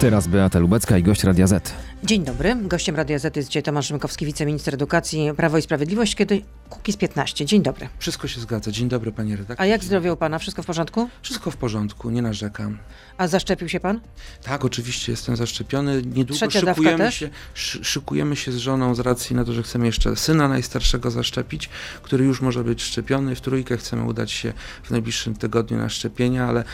Teraz Beata Lubecka i gość Radia Z. Dzień dobry. Gościem Radia Z jest dzisiaj Tomasz Rzymkowski, wiceminister edukacji, Prawo i Sprawiedliwość, kiedy Kukiz 15. Dzień dobry. Wszystko się zgadza. Dzień dobry, panie redaktor. A jak zdrowie u pana? Wszystko w porządku? Wszystko w porządku, nie narzekam. A zaszczepił się pan? Tak, oczywiście jestem zaszczepiony. Niedługo Trzecia szykujemy się, szy- szykujemy się z żoną z racji na to, że chcemy jeszcze syna najstarszego zaszczepić, który już może być szczepiony. W trójkę chcemy udać się w najbliższym tygodniu na szczepienia, ale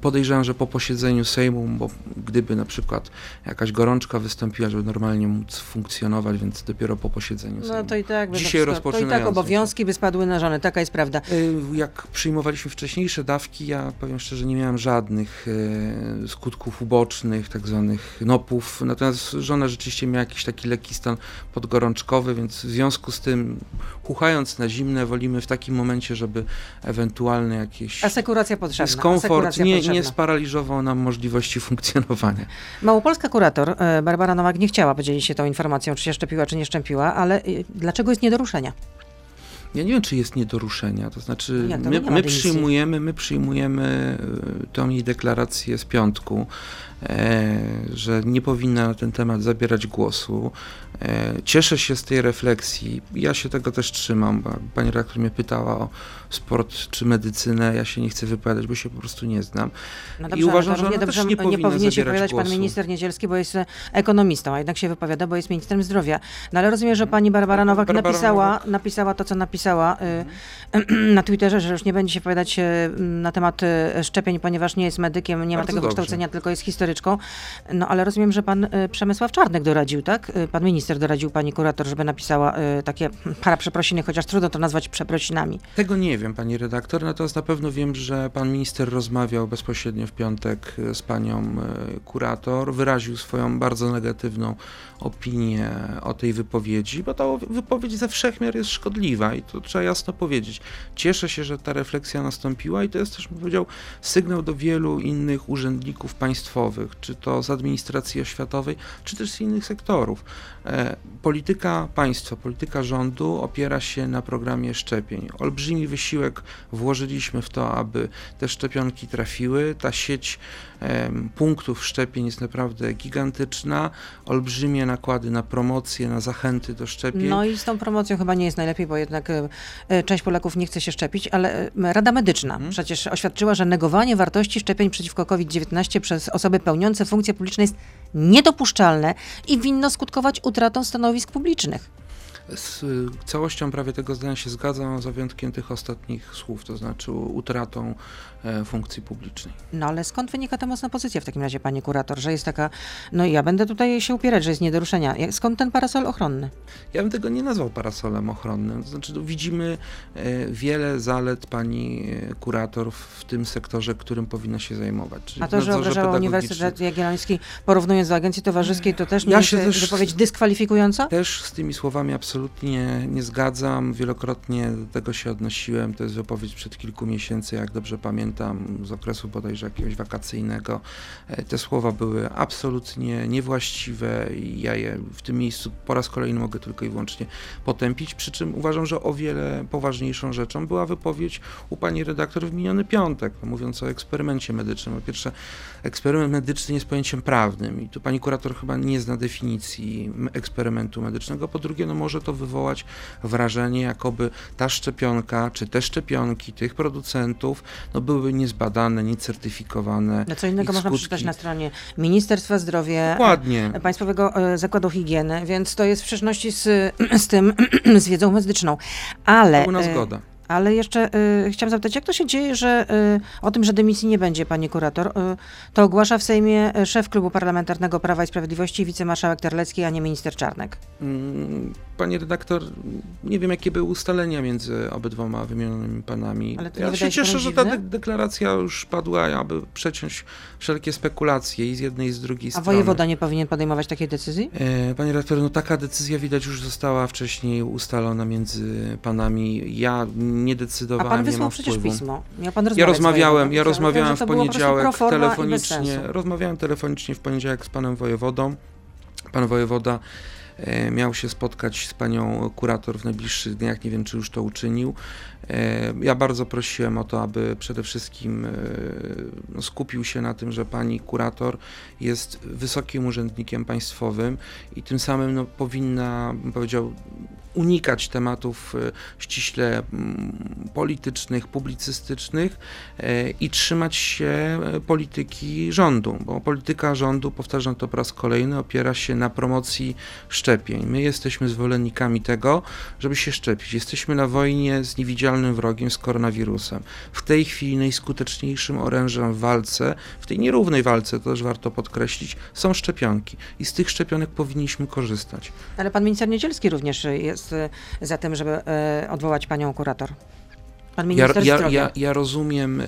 podejrzewam, że po posiedzeniu Sejmu, bo gdyby na przykład jakaś gorączka wystąpiła, żeby normalnie móc funkcjonować, więc dopiero po posiedzeniu No Sejmu. to i tak Dzisiaj to, i tak obowiązki by spadły na żonę. Taka jest prawda. Y, Jak przyjmowaliśmy wcześniejsze dawki, ja powiem szczerze, nie miałem żadnych e, skutków ubocznych, tak zwanych nopów. Natomiast żona rzeczywiście miała jakiś taki lekki stan podgorączkowy, więc w związku z tym, chuchając na zimne, wolimy w takim momencie, żeby ewentualne jakieś Asekuracja potrzebna. dyskomfort asekuracja nie, potrzebna. nie sparaliżował nam możliwości funkcjonowania. Małopolska kurator e, Barbara Nowak nie chciała podzielić się tą informacją, czy się szczepiła, czy nie szczepiła, ale y, dlaczego jest nie do ruszenia? Ja nie wiem, czy jest nie do ruszenia. To znaczy, Jak to? my, Nie my przyjmujemy, my przyjmujemy y, tą jej deklarację z piątku, e, że nie powinna na ten temat zabierać głosu. E, cieszę się z tej refleksji. Ja się tego też trzymam. Bo pani redaktor mnie pytała o sport czy medycynę. Ja się nie chcę wypowiadać, bo się po prostu nie znam. No I uważam, że ona dobrze nie powinna powinien się wypowiadać pan głosu. minister Niedzielski, bo jest e, ekonomistą, a jednak się wypowiada, bo jest ministrem zdrowia. No ale rozumiem, że pani Barbara Tak, Nowak Barbara napisała, Nowak. Napisała to, co napisała y, na Twitterze, że już nie będzie się wypowiadać y, na temat y, szczepień, ponieważ nie jest medykiem, nie ma Bardzo tego dobrze. wykształcenia, tylko jest historyczką. No ale rozumiem, że pan Przemysław Czarnek doradził, tak? Pan minister doradził pani kurator, żeby napisała takie para przeprosiny, chociaż trudno to nazwać przeprosinami. Tego nie wiem, pani redaktor, natomiast na pewno wiem, że pan minister rozmawiał bezpośrednio w piątek z panią kurator, wyraził swoją bardzo negatywną opinię o tej wypowiedzi, bo ta wypowiedź ze wszechmiar jest szkodliwa i to trzeba jasno powiedzieć. Cieszę się, że ta refleksja nastąpiła i to jest też, bym powiedział, sygnał do wielu innych urzędników państwowych, czy to z administracji oświatowej, czy też z innych sektorów. E, Polityka państwa, polityka rządu opiera się na programie szczepień. Olbrzymi wysiłek włożyliśmy w to, aby te szczepionki trafiły. Ta sieć punktów szczepień jest naprawdę gigantyczna. Olbrzymie nakłady na promocje, na zachęty do szczepień. No i z tą promocją chyba nie jest najlepiej, bo jednak e, e, część Polaków nie chce się szczepić, ale Rada Medyczna Mhm. przecież oświadczyła, że negowanie wartości szczepień przeciwko COVID-19 przez osoby pełniące funkcje publiczne jest niedopuszczalne i winno skutkować utratą stanowisk publicznych. Z całością prawie tego zdania się zgadzam, za wyjątkiem tych ostatnich słów, to znaczy utratą e, funkcji publicznej. No ale skąd wynika ta mocna pozycja w takim razie, panie kurator, że jest taka, no ja będę tutaj się upierać, że jest nie do ruszenia. Skąd ten parasol ochronny? Ja bym tego nie nazwał parasolem ochronnym. To znaczy, tu widzimy e, wiele zalet pani e, kurator w tym sektorze, którym powinna się zajmować. Czyli A to, że obrażała. Uniwersytet Jagielloński, porównując do Agencji Towarzyskiej, to też nie Ja jest się e, też- wypowiedź dyskwalifikująca? Też z tymi słowami absolutnie nie zgadzam. Wielokrotnie do tego się odnosiłem. To jest wypowiedź przed kilku miesięcy, jak dobrze pamiętam, z okresu bodajże jakiegoś wakacyjnego. E, Te słowa były absolutnie niewłaściwe i ja je w tym miejscu po raz kolejny mogę tylko i wyłącznie potępić. Przy czym uważam, że o wiele poważniejszą rzeczą była wypowiedź u pani redaktor w miniony piątek, no, mówiąc o eksperymencie medycznym. Po pierwsze, eksperyment medyczny jest pojęciem prawnym i tu pani kurator chyba nie zna definicji eksperymentu medycznego. Po drugie, no może to wywołać wrażenie, jakoby ta szczepionka, czy te szczepionki tych producentów, no były niezbadane, niecertyfikowane. No co innego można skutki. przeczytać na stronie Ministerstwa Zdrowia, Dokładnie. e, Państwowego e, Zakładu Higieny, więc to jest w sprzeczności z, z tym, z wiedzą medyczną. Ale, Pełna e, zgoda. Ale jeszcze e, chciałam zapytać, jak to się dzieje, że e, o tym, że dymisji nie będzie, pani kurator, e, to ogłasza w Sejmie e, szef Klubu Parlamentarnego Prawa i Sprawiedliwości, wicemarszałek Terlecki, a nie minister Czarnek? Mm, Panie redaktor, nie wiem jakie były ustalenia między obydwoma wymienionymi panami. Ale ja się cieszę, że ta de- deklaracja już padła, aby przeciąć wszelkie spekulacje i z jednej i z drugiej A strony. wojewoda nie powinien podejmować takiej decyzji? E, Panie redaktor, no taka decyzja widać już została wcześniej ustalona między panami. Ja nie A decydowałem, pan nie wysłał przecież wpływu. pismo. Miał pan Ja rozmawiałem, ja rozmawiałem w po poniedziałek bez telefonicznie. Rozmawiałem telefonicznie w poniedziałek z panem wojewodą. Pan wojewoda e, miał się spotkać z panią kurator w najbliższych dniach, nie wiem czy już to uczynił. E, Ja bardzo prosiłem o to, aby przede wszystkim e, no, skupił się na tym, że pani kurator jest wysokim urzędnikiem państwowym i tym samym no, powinna, bym powiedział, unikać tematów e, ściśle politycznych, publicystycznych i trzymać się polityki rządu, bo polityka rządu, powtarzam to po raz kolejny, opiera się na promocji szczepień. My jesteśmy zwolennikami tego, żeby się szczepić. Jesteśmy na wojnie z niewidzialnym wrogiem, z koronawirusem. W tej chwili najskuteczniejszym orężem w walce, w tej nierównej walce, to też warto podkreślić, są szczepionki i z tych szczepionek powinniśmy korzystać. Ale pan minister Niedzielski również jest y, za tym, żeby y, odwołać panią kurator. Pan Ja, minister ja, zdrowia. ja, ja rozumiem e,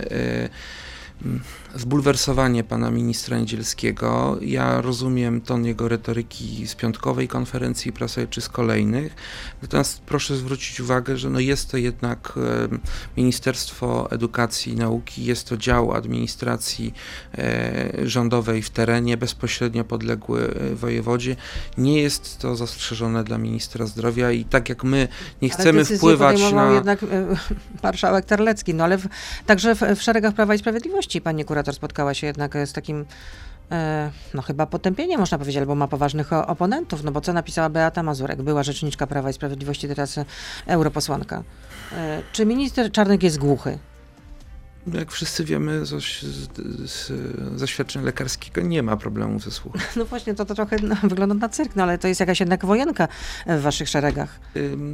m, zbulwersowanie pana ministra Niedzielskiego. Ja rozumiem ton jego retoryki z piątkowej konferencji prasowej czy z kolejnych. Natomiast proszę zwrócić uwagę, że no jest to jednak e, Ministerstwo Edukacji i Nauki, jest to dział administracji e, rządowej w terenie, bezpośrednio podległy e, wojewodzie. Nie jest to zastrzeżone dla ministra zdrowia i tak jak my nie chcemy wpływać na... jednak marszałek Terlecki, no ale w, także w, w szeregach Prawa i Sprawiedliwości pani kurator spotkała się jednak e, z takim e, no chyba potępieniem można powiedzieć, albo ma poważnych oponentów, no bo co napisała Beata Mazurek, była rzeczniczka Prawa i Sprawiedliwości, teraz e, europosłanka. Czy minister Czarnek jest głuchy? Jak wszyscy wiemy, z, z, z zaświadczeń lekarskiego nie ma problemu ze słuchem. No właśnie, to, to trochę no, wygląda na cyrk, no ale to jest jakaś jednak wojenka w waszych szeregach.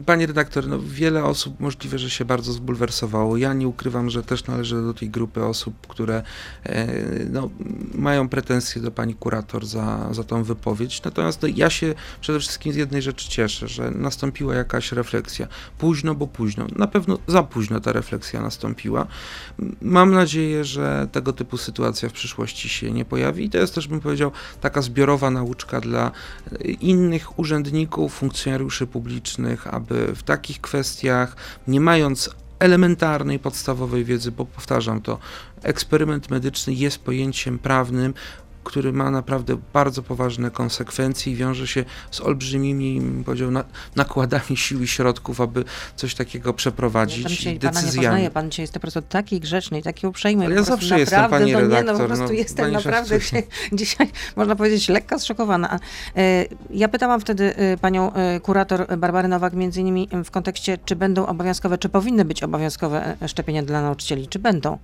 Panie redaktor, no wiele osób możliwe, że się bardzo zbulwersowało. Ja nie ukrywam, że też należę do tej grupy osób, które e, no, mają pretensje do pani kurator za, za tą wypowiedź. Natomiast no, ja się przede wszystkim z jednej rzeczy cieszę, że nastąpiła jakaś refleksja. Późno, bo późno. Na pewno za późno ta refleksja nastąpiła. Mam nadzieję, że tego typu sytuacja w przyszłości się nie pojawi. I to jest też, bym powiedział, taka zbiorowa nauczka dla e, innych urzędników, funkcjonariuszy publicznych, aby w takich kwestiach, nie mając elementarnej, podstawowej wiedzy, bo powtarzam to, eksperyment medyczny jest pojęciem prawnym, który ma naprawdę bardzo poważne konsekwencje i wiąże się z olbrzymimi, powiedział, na, nakładami sił i środków, aby coś takiego Ja przeprowadzić pan dzisiaj i pana nie decyzjami. poznaje, pan dzisiaj jest po prostu taki grzeczny i taki uprzejmy. Ale po ja zawsze jestem, pani no Nie, no po redaktor, prostu no, jestem naprawdę dzisiaj, dzisiaj, można powiedzieć, lekko zszokowana. E, Ja pytałam wtedy e, panią e, kurator Barbarę Nowak między innymi w kontekście, czy będą obowiązkowe, czy powinny być obowiązkowe szczepienia dla nauczycieli, czy będą?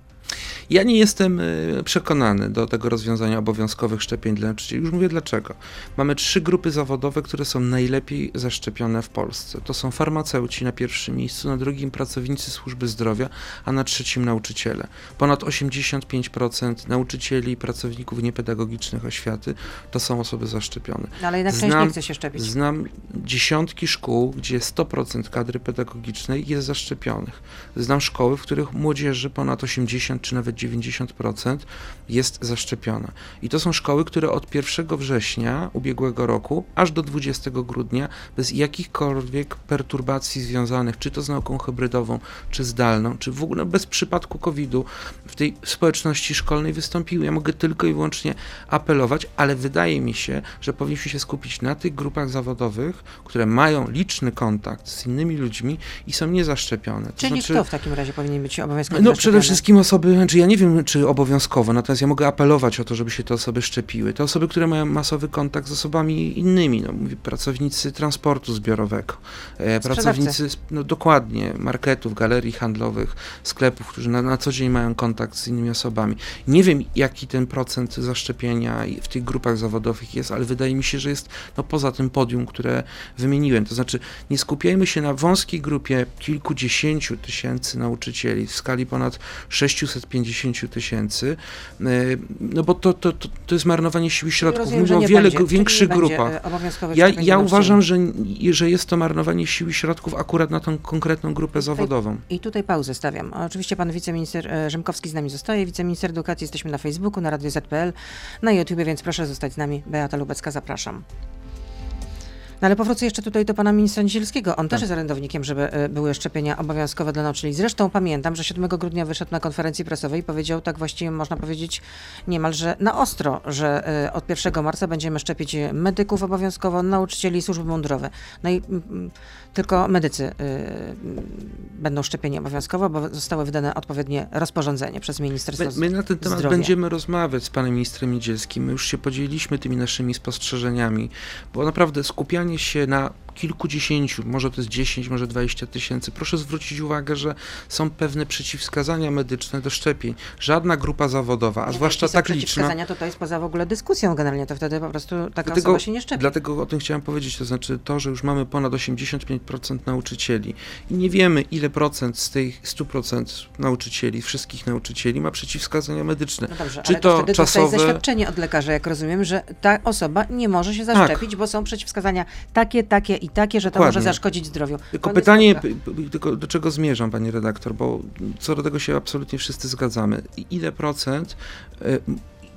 Ja nie jestem y, przekonany do tego rozwiązania obowiązkowych szczepień dla nauczycieli. Już mówię dlaczego. Mamy trzy grupy zawodowe, które są najlepiej zaszczepione w Polsce. To są farmaceuci na pierwszym miejscu, na drugim pracownicy służby zdrowia, a na trzecim nauczyciele. Ponad 85% nauczycieli i pracowników niepedagogicznych oświaty to są osoby zaszczepione. No, ale jednak Znam- nie chce się szczepić. Znam dziesiątki szkół, gdzie 100% kadry pedagogicznej jest zaszczepionych. Znam szkoły, w których młodzieży ponad 80 czy nawet 90% jest zaszczepiona. I to są szkoły, które od 1 września ubiegłego roku aż do 20 grudnia bez jakichkolwiek perturbacji związanych czy to z nauką hybrydową, czy zdalną, czy w ogóle bez przypadku COVID-u w tej społeczności szkolnej wystąpiły. Ja mogę tylko i wyłącznie apelować, ale wydaje mi się, że powinniśmy się skupić na tych grupach zawodowych, które mają liczny kontakt z innymi ludźmi i są niezaszczepione. To Czyli kto w takim razie powinien być obowiązkowy? no przede wszystkim osoby, znaczy ja nie wiem czy obowiązkowo, natomiast ja mogę apelować o to, żeby się te osoby szczepiły. Te osoby, które mają masowy kontakt z osobami innymi, no mówię, pracownicy transportu zbiorowego, e, Sprzedawcy. pracownicy, no dokładnie, marketów, galerii handlowych, sklepów, którzy na, na co dzień mają kontakt z innymi osobami. Nie wiem jaki ten procent zaszczepienia w tych grupach zawodowych jest, ale wydaje mi się, że jest no, poza tym podium, które wymieniłem. To znaczy nie skupiajmy się na wąskiej grupie kilkudziesięciu tysięcy nauczycieli w skali ponad 650 tysięcy, no bo to, to, to, to jest marnowanie sił i środków. Rozumiem, o wiele będzie, większych grupach. e, Ja, ja uważam, że, że jest to marnowanie sił i środków akurat na tą konkretną grupę zawodową. I tutaj pauzę stawiam. Oczywiście pan wiceminister e, Rzymkowski z nami zostaje. Wiceminister edukacji jesteśmy na Facebooku, na Radio ZPL, na YouTubie, więc proszę zostać z nami. Beata Lubecka, zapraszam. No ale powrócę jeszcze tutaj do pana ministra Niedzielskiego. On też Tak. jest orędownikiem, żeby y, były szczepienia obowiązkowe dla nauczycieli. Zresztą pamiętam, że 7 grudnia wyszedł na konferencji prasowej i powiedział tak właściwie można powiedzieć niemalże na ostro, że y, od 1 marca będziemy szczepić medyków obowiązkowo, nauczycieli i służby mundurowe. No i tylko medycy y, mm, będą szczepieni obowiązkowo, bo zostały wydane odpowiednie rozporządzenie przez My, Ministerstwo my na ten temat Zdrowia. będziemy rozmawiać z panem ministrem Niedzielskim. My już się podzieliliśmy tymi naszymi spostrzeżeniami, bo naprawdę skupianie się na kilkudziesięciu, może to jest 10, może 20 tysięcy. Proszę zwrócić uwagę, że są pewne przeciwwskazania medyczne do szczepień. Żadna grupa zawodowa, a Nie, zwłaszcza tak liczna, przeciwwskazania, to to jest poza w ogóle dyskusją generalnie, to wtedy po prostu taka Dlatego- osoba się nie szczepi. Dlatego o tym chciałem powiedzieć, to znaczy to, że już mamy ponad 85% nauczycieli i nie wiemy ile procent z tych 100% nauczycieli, wszystkich nauczycieli ma przeciwwskazania medyczne. No dobrze, Czy ale to wtedy czasowe- zaświadczenie od lekarza, jak rozumiem, że ta osoba nie może się Tak. zaszczepić, bo są przeciwwskazania takie, takie i takie, że to Dokładnie. może zaszkodzić zdrowiu. Tylko Koniec pytanie, tylko do czego zmierzam, panie redaktor, bo co do tego się absolutnie wszyscy zgadzamy. I Ile procent y,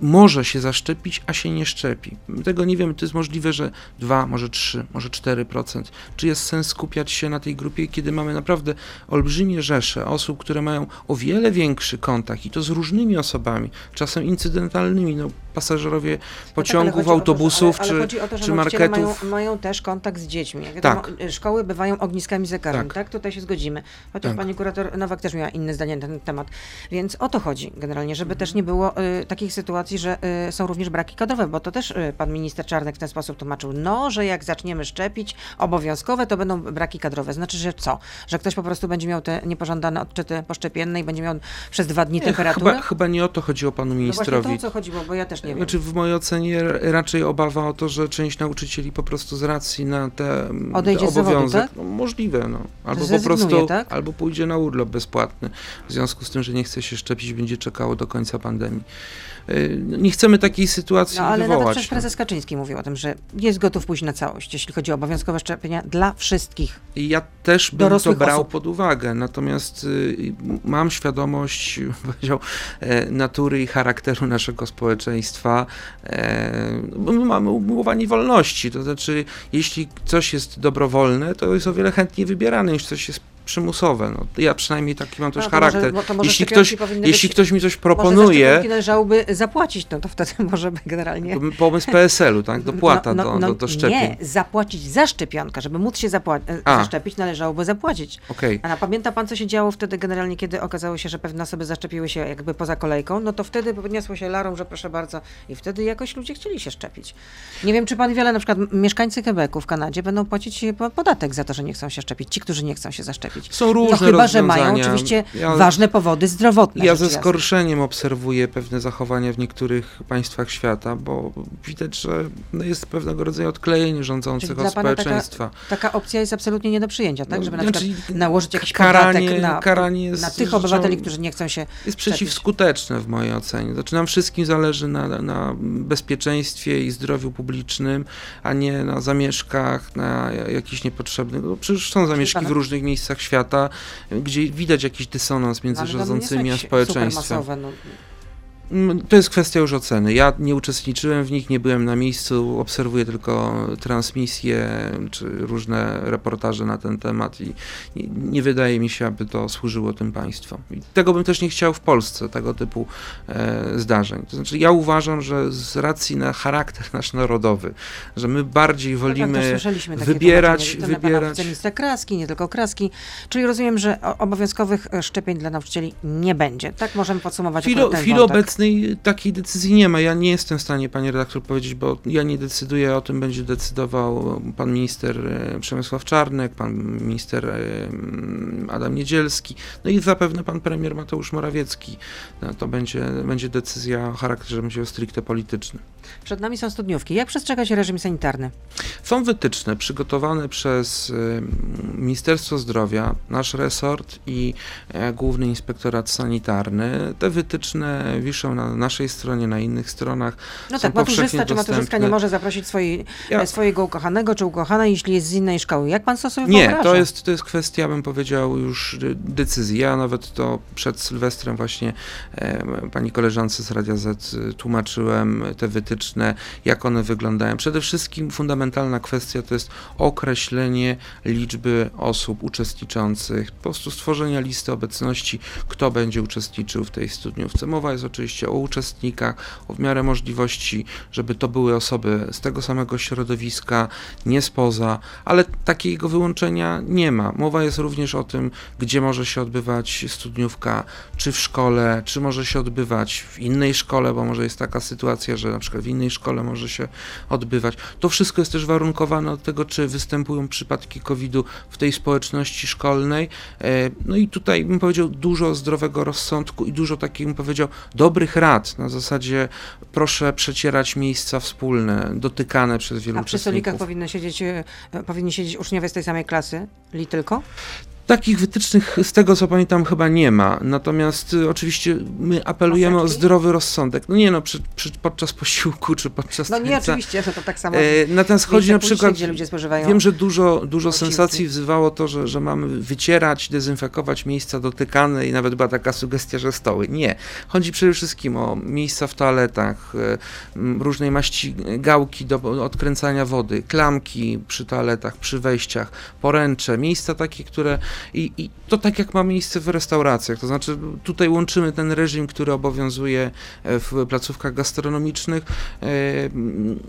może się zaszczepić, a się nie szczepi? My Tego nie wiemy, to jest możliwe, że 2, może 3, może 4%. Czy jest sens skupiać się na tej grupie, kiedy mamy naprawdę olbrzymie rzesze osób, które mają o wiele większy kontakt i to z różnymi osobami, czasem incydentalnymi, no pasażerowie No tak, pociągów, to, że- autobusów ale, czy, ale chodzi o to, czy marketów. Mają, mają też kontakt z dziećmi. Jak Tak. wiadomo, Szkoły bywają ogniskami zakażeń, tak. Tak. Tutaj się zgodzimy. Chociaż Tak. pani kurator Nowak też miała inne zdanie na ten temat. Więc o to chodzi generalnie, żeby Mhm. też nie było y, takich sytuacji, że y, są również braki kadrowe, bo to też y, pan minister Czarnek w ten sposób tłumaczył. No, że jak zaczniemy szczepić obowiązkowe, to będą braki kadrowe. Znaczy, że co? Że ktoś po prostu będzie miał te niepożądane odczyty poszczepienne i będzie miał przez dwa dni Nie, temperaturę? chyba, chyba nie o to chodziło panu no właśnie ministrowi. to o co chodziło, bo ja też nie wiem. Znaczy w mojej ocenie raczej obawa o to, że część nauczycieli po prostu z racji na te, mm, Odejdzie te obowiązek, tak? no, możliwe, no. Albo po prostu, tak? albo pójdzie na urlop bezpłatny, w związku z tym, że nie chce się szczepić, będzie czekało do końca pandemii. Yy, no, Nie chcemy takiej sytuacji No ale nawet wywołać. przecież no. prezes Kaczyński mówił o tym, że jest gotów pójść na całość, jeśli chodzi o obowiązkowe szczepienia dla wszystkich. Ja też bym to brał osób. pod uwagę, natomiast y, mam świadomość powiedział, e, natury i charakteru naszego społeczeństwa, e, bo my mamy umiłowanie wolności, to znaczy jeśli coś jest dobrowolne, to jest o wiele chętniej wybierane niż coś jest przymusowe. No, ja przynajmniej taki mam też może- charakter. może jeśli ktoś, jeśli być- ktoś mi coś Może proponuje, szczepionki należałoby zapłacić, no to wtedy może by generalnie... pomysł PSL-u, tak, dopłata no, no, do, no, do, do szczepień. Nie, zapłacić za szczepionkę, żeby móc się zapła- e, A. zaszczepić, należałoby zapłacić. Okej. A pamięta pan, co się działo wtedy generalnie, kiedy okazało się, że pewne osoby zaszczepiły się jakby poza kolejką? No to wtedy podniosło się larą, że proszę bardzo, i wtedy jakoś ludzie chcieli się szczepić. Nie wiem, czy pan wiele, na przykład mieszkańcy Quebecu w Kanadzie będą płacić e, po- podatek za to, że nie chcą się szczepić. Ci, którzy nie chcą się zaszczepić. Są różne No chyba, że mają oczywiście Ja- ważne powody zdrowotne. Ja ze skorszeniem obserwuję pewne zachowania w niektórych państwach świata, bo widać, że no jest pewnego rodzaju odklejenie Czyli rządzących dla od pana taka, społeczeństwa. taka opcja jest absolutnie nie do przyjęcia, tak? No, Żeby na znaczy, przykład nałożyć jakiś karanie- na, karanie jest na tych obywateli, którzy nie chcą się Jest przeciwskuteczne w mojej ocenie. Znaczy nam wszystkim zależy na, na bezpieczeństwie i zdrowiu publicznym, a nie na zamieszkach, na jakichś niepotrzebnych. No przecież są zamieszki w różnych miejscach świata, gdzie widać jakiś dysonans między No, rządzącymi a społeczeństwem. no. Mm, To jest kwestia już oceny. Ja nie uczestniczyłem w nich, nie byłem na miejscu, obserwuję tylko transmisje czy różne reportaże na ten temat i nie, wydaje mi się, aby to służyło tym państwom. I tego bym też nie chciał w Polsce, tego typu e, zdarzeń. To znaczy, ja uważam, że z racji na charakter nasz narodowy, że my bardziej No tak, wolimy słyszeliśmy takie wybierać, pana wybierać. wiceministra Kraski, nie tylko Kraski. Czyli rozumiem, że obowiązkowych e, szczepień dla nauczycieli nie będzie. Tak możemy podsumować w ten wątek. Obecnej takiej decyzji nie ma. Ja nie jestem w stanie, panie redaktor, powiedzieć, bo ja nie decyduję, o tym będzie decydował pan minister e, Przemysław Czarnek, pan minister e, mm, Adam Niedzielski, no i zapewne pan premier Mateusz Morawiecki. No, to będzie, będzie decyzja o charakterze będzie stricte politycznym. Przed nami są studniówki. Jak przestrzegać reżim sanitarny? Są wytyczne przygotowane przez y, Ministerstwo Zdrowia, nasz resort i e, Główny Inspektorat Sanitarny. Te wytyczne wiszą na naszej stronie, na innych stronach. No tak, maturzysta czy maturzyska dostępne. nie może zaprosić swojej, Ja- e, swojego ukochanego czy ukochanej, jeśli jest z innej szkoły. Jak pan to sobie Nie, wyobraża? to jest, to jest kwestia, bym powiedział, już decyzji. Ja nawet to przed Sylwestrem właśnie e, pani koleżance z Radia Z y, tłumaczyłem te wytyczne, jak one wyglądają. Przede wszystkim fundamentalna kwestia to jest określenie liczby osób uczestniczących, po prostu stworzenia listy obecności, kto będzie uczestniczył w tej studniówce. Mowa jest oczywiście o uczestnikach, o w miarę możliwości, żeby to były osoby z tego samego środowiska, nie spoza, ale takiego wyłączenia nie ma. Mowa jest również o tym, gdzie może się odbywać studniówka, czy w szkole, czy może się odbywać w innej szkole, bo może jest taka sytuacja, że na przykład w innej szkole może się odbywać. To wszystko jest też warunkowane od tego, czy występują przypadki COVID-u w tej społeczności szkolnej. E, No i tutaj bym powiedział dużo zdrowego rozsądku i dużo takich, bym powiedział, dobrych rad na zasadzie proszę przecierać miejsca wspólne, dotykane przez wielu A przy stolikach uczestników. powinny siedzieć, e, powinni siedzieć uczniowie z tej samej klasy? Li tylko? Takich wytycznych z tego co pamiętam chyba nie ma. Natomiast y, oczywiście my apelujemy o Maseczki? zdrowy rozsądek. No nie no, przy, przy, podczas posiłku czy podczas No nie, tańca. oczywiście, no to tak samo. E, natomiast chodzi na przykład. gdzie ludzie spożywają Wiem, że dużo, dużo posiłki. sensacji wzywało to, że, że mamy wycierać, dezynfekować miejsca dotykane i nawet była taka sugestia, że stoły. Nie. Chodzi przede wszystkim o miejsca w toaletach, m, różnej maści gałki do odkręcania wody, klamki przy toaletach, przy wejściach, poręcze, miejsca takie, które i, i to tak jak ma miejsce w restauracjach, to znaczy tutaj łączymy ten reżim, który obowiązuje e, w placówkach gastronomicznych, e,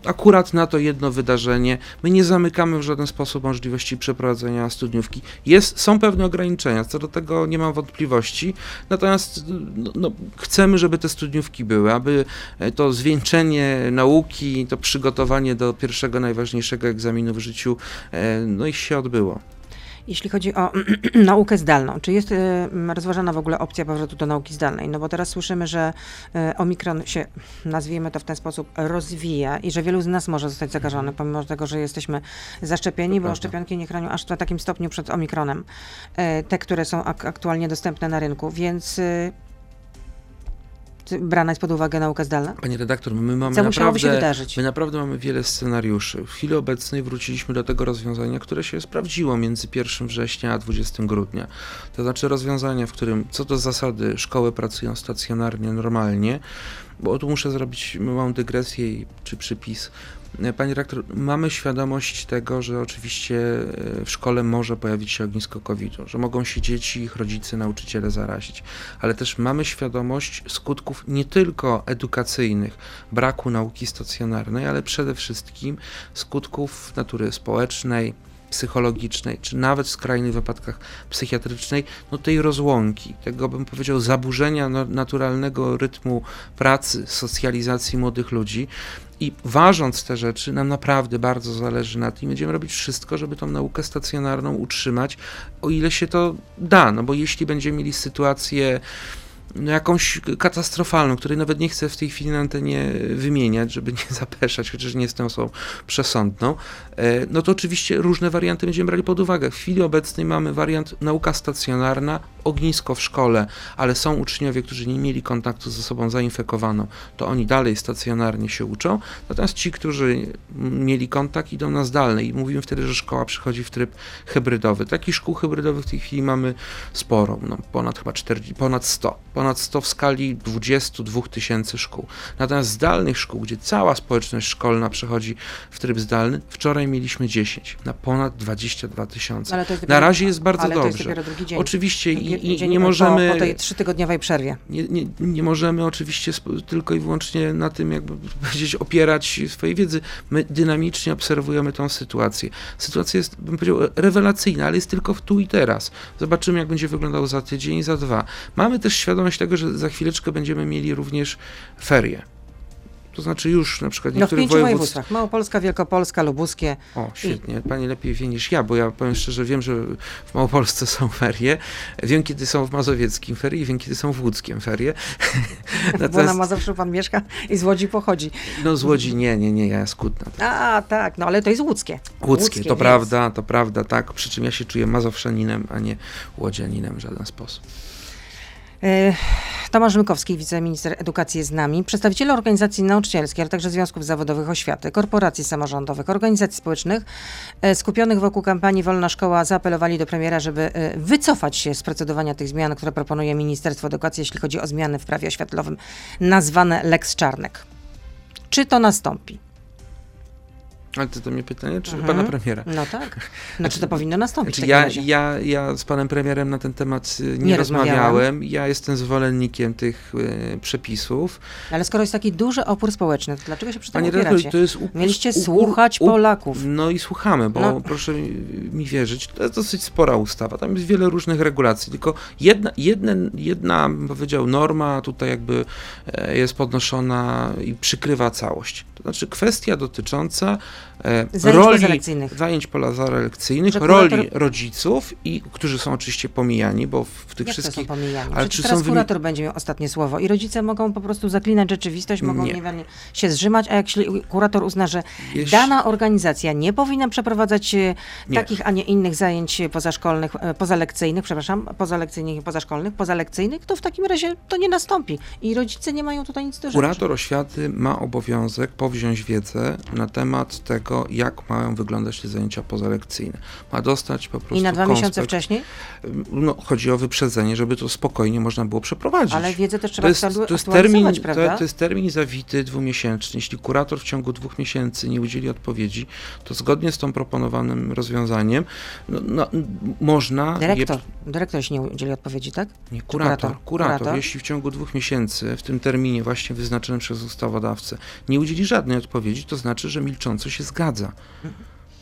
akurat na to jedno wydarzenie. My nie zamykamy w żaden sposób możliwości przeprowadzenia studniówki. Jest, są pewne ograniczenia, co do tego nie mam wątpliwości, natomiast no, no, chcemy, żeby te studniówki były, aby e, to zwieńczenie nauki, to przygotowanie do pierwszego najważniejszego egzaminu w życiu, no i się odbyło. Jeśli chodzi o naukę zdalną, czy jest e, rozważana w ogóle opcja powrotu do nauki zdalnej? No bo teraz słyszymy, że e, omikron się, nazwijmy to w ten sposób, rozwija i że wielu z nas może zostać zakażony, pomimo tego, że jesteśmy zaszczepieni, To bo prawda. szczepionki nie chronią aż w takim stopniu przed omikronem, e, te, które są ak- aktualnie dostępne na rynku, więc brana jest pod uwagę nauka zdalna? Panie redaktor, my mamy Co musiałoby się naprawdę, wydarzyć? my naprawdę mamy wiele scenariuszy. W chwili obecnej wróciliśmy do tego rozwiązania, które się sprawdziło między 1 września a 20 grudnia. To znaczy rozwiązania, w którym co do zasady szkoły pracują stacjonarnie, normalnie, bo tu muszę zrobić małą dygresję czy przypis. E, Panie rektor, mamy świadomość tego, że oczywiście e, w szkole może pojawić się ognisko COVID-u, że mogą się dzieci, ich rodzice, nauczyciele zarazić, ale też mamy świadomość skutków nie tylko edukacyjnych, braku nauki stacjonarnej, ale przede wszystkim skutków natury społecznej, psychologicznej, czy nawet w skrajnych wypadkach psychiatrycznej, no tej rozłąki, tego bym powiedział zaburzenia naturalnego rytmu pracy, socjalizacji młodych ludzi. I ważąc te rzeczy, nam naprawdę bardzo zależy na tym. Będziemy robić wszystko, żeby tą naukę stacjonarną utrzymać, o ile się to da. No bo jeśli będziemy mieli sytuację no jakąś katastrofalną, której nawet nie chcę w tej chwili na antenie wymieniać, żeby nie zapeszać, chociaż nie jestem osobą przesądną, e, no to oczywiście różne warianty będziemy brali pod uwagę. W chwili obecnej mamy wariant nauka stacjonarna, ognisko w szkole, ale są uczniowie, którzy nie mieli kontaktu z osobą zainfekowaną, to oni dalej stacjonarnie się uczą, natomiast ci, którzy mieli kontakt, idą na zdalne. I mówimy wtedy, że szkoła przychodzi w tryb hybrydowy. Takich szkół hybrydowych w tej chwili mamy sporo, no, ponad chyba 40, ponad 100, ponad 100 w skali 22 tysięcy szkół. Natomiast zdalnych szkół, gdzie cała społeczność szkolna przechodzi w tryb zdalny, wczoraj mieliśmy 10 na ponad 22 tysiące. Na dopiero- razie jest bardzo ale to jest dobrze. drugi dzień. Oczywiście i, i, Dzień nie możemy Po, po tej trzytygodniowej przerwie. nie, nie, nie możemy oczywiście tylko i wyłącznie na tym, jakby powiedzieć, opierać swojej wiedzy. My dynamicznie obserwujemy tą sytuację. Sytuacja jest, bym powiedział, rewelacyjna, ale jest tylko w tu i teraz. Zobaczymy, jak będzie wyglądał za tydzień i za dwa. Mamy też świadomość tego, że za chwileczkę będziemy mieli również ferie. To znaczy już na przykład No w pięciu województw... województwach. Małopolska, Wielkopolska, Lubuskie. O, świetnie. Pani lepiej wie niż ja, bo ja powiem szczerze, wiem, że w Małopolsce są ferie. Wiem, kiedy są w Mazowieckim ferie i wiem, kiedy są w Łódzkiem ferie. Bo na Mazowszu pan mieszka i z Łodzi pochodzi. No z Łodzi nie, nie, nie, ja z Kutna. A, tak, no ale to jest łódzkie. Łódzkie, to więc- prawda, to prawda, tak. Przy czym ja się czuję mazowszaninem, a nie łodzianinem w żaden sposób. E, Tomasz Rzymkowski, wiceminister edukacji jest z nami. Przedstawiciele organizacji nauczycielskich, ale także związków zawodowych oświaty, korporacji samorządowych, organizacji społecznych e, skupionych wokół kampanii Wolna Szkoła zaapelowali do premiera, żeby e, wycofać się z procedowania tych zmian, które proponuje Ministerstwo Edukacji, jeśli chodzi o zmiany w prawie oświatlowym, nazwane Lex Czarnek. Czy to nastąpi? Ale to do mnie pytanie, czy Mhm. pana premiera? No tak. Znaczy to powinno nastąpić Znaczy, ja, razie. ja, ja z panem premierem na ten temat y, nie, Nie rozmawiałem. rozmawiałem. Ja jestem zwolennikiem tych y, przepisów. Ale skoro jest taki duży opór społeczny, to dlaczego się przy tym Panie opieracie? to jest u, Mieliście słuchać Polaków. No i słuchamy, bo No. proszę mi, wierzyć, to jest dosyć spora ustawa. Tam jest wiele różnych regulacji, tylko jedna, jedna, jedna powiedział, norma tutaj jakby e, jest podnoszona i przykrywa całość. To znaczy kwestia dotycząca Zajęć roli zajęć kurator- roli rodziców, i którzy są oczywiście pomijani, bo w, tych Jak to wszystkich są pomijani? ale czy teraz są kurator będzie miał ostatnie słowo i rodzice mogą po prostu zaklinać rzeczywistość, mogą Nie. niewiele się zrzymać, a jak śli- kurator uzna, że Jeśli- dana organizacja nie powinna przeprowadzać e, Nie. takich, a nie innych zajęć pozaszkolnych, e, pozalekcyjnych, przepraszam, pozalekcyjnych i pozaszkolnych, pozalekcyjnych, to w takim razie to nie nastąpi i rodzice nie mają tutaj nic do rzeczy. Kurator oświaty ma obowiązek powziąć wiedzę na temat tego, jak mają wyglądać te zajęcia pozalekcyjne. Ma dostać po prostu I na dwa miesiące konspekt. wcześniej, No, chodzi o wyprzedzenie, żeby to spokojnie można było przeprowadzić. ale wiedzę też trzeba to jest, to, jest termin, to, prawda? to jest termin zawity dwumiesięczny. Jeśli kurator w ciągu dwóch miesięcy nie udzieli odpowiedzi, to zgodnie z tą proponowanym rozwiązaniem no, no, można... Dyrektor, dyrektor się nie udzieli odpowiedzi, tak? Je, nie, kurator? kurator, kurator, Kurator? jeśli w ciągu dwóch miesięcy, w tym terminie właśnie wyznaczonym przez ustawodawcę, nie udzieli żadnej odpowiedzi, to znaczy, że milcząco się zgadza.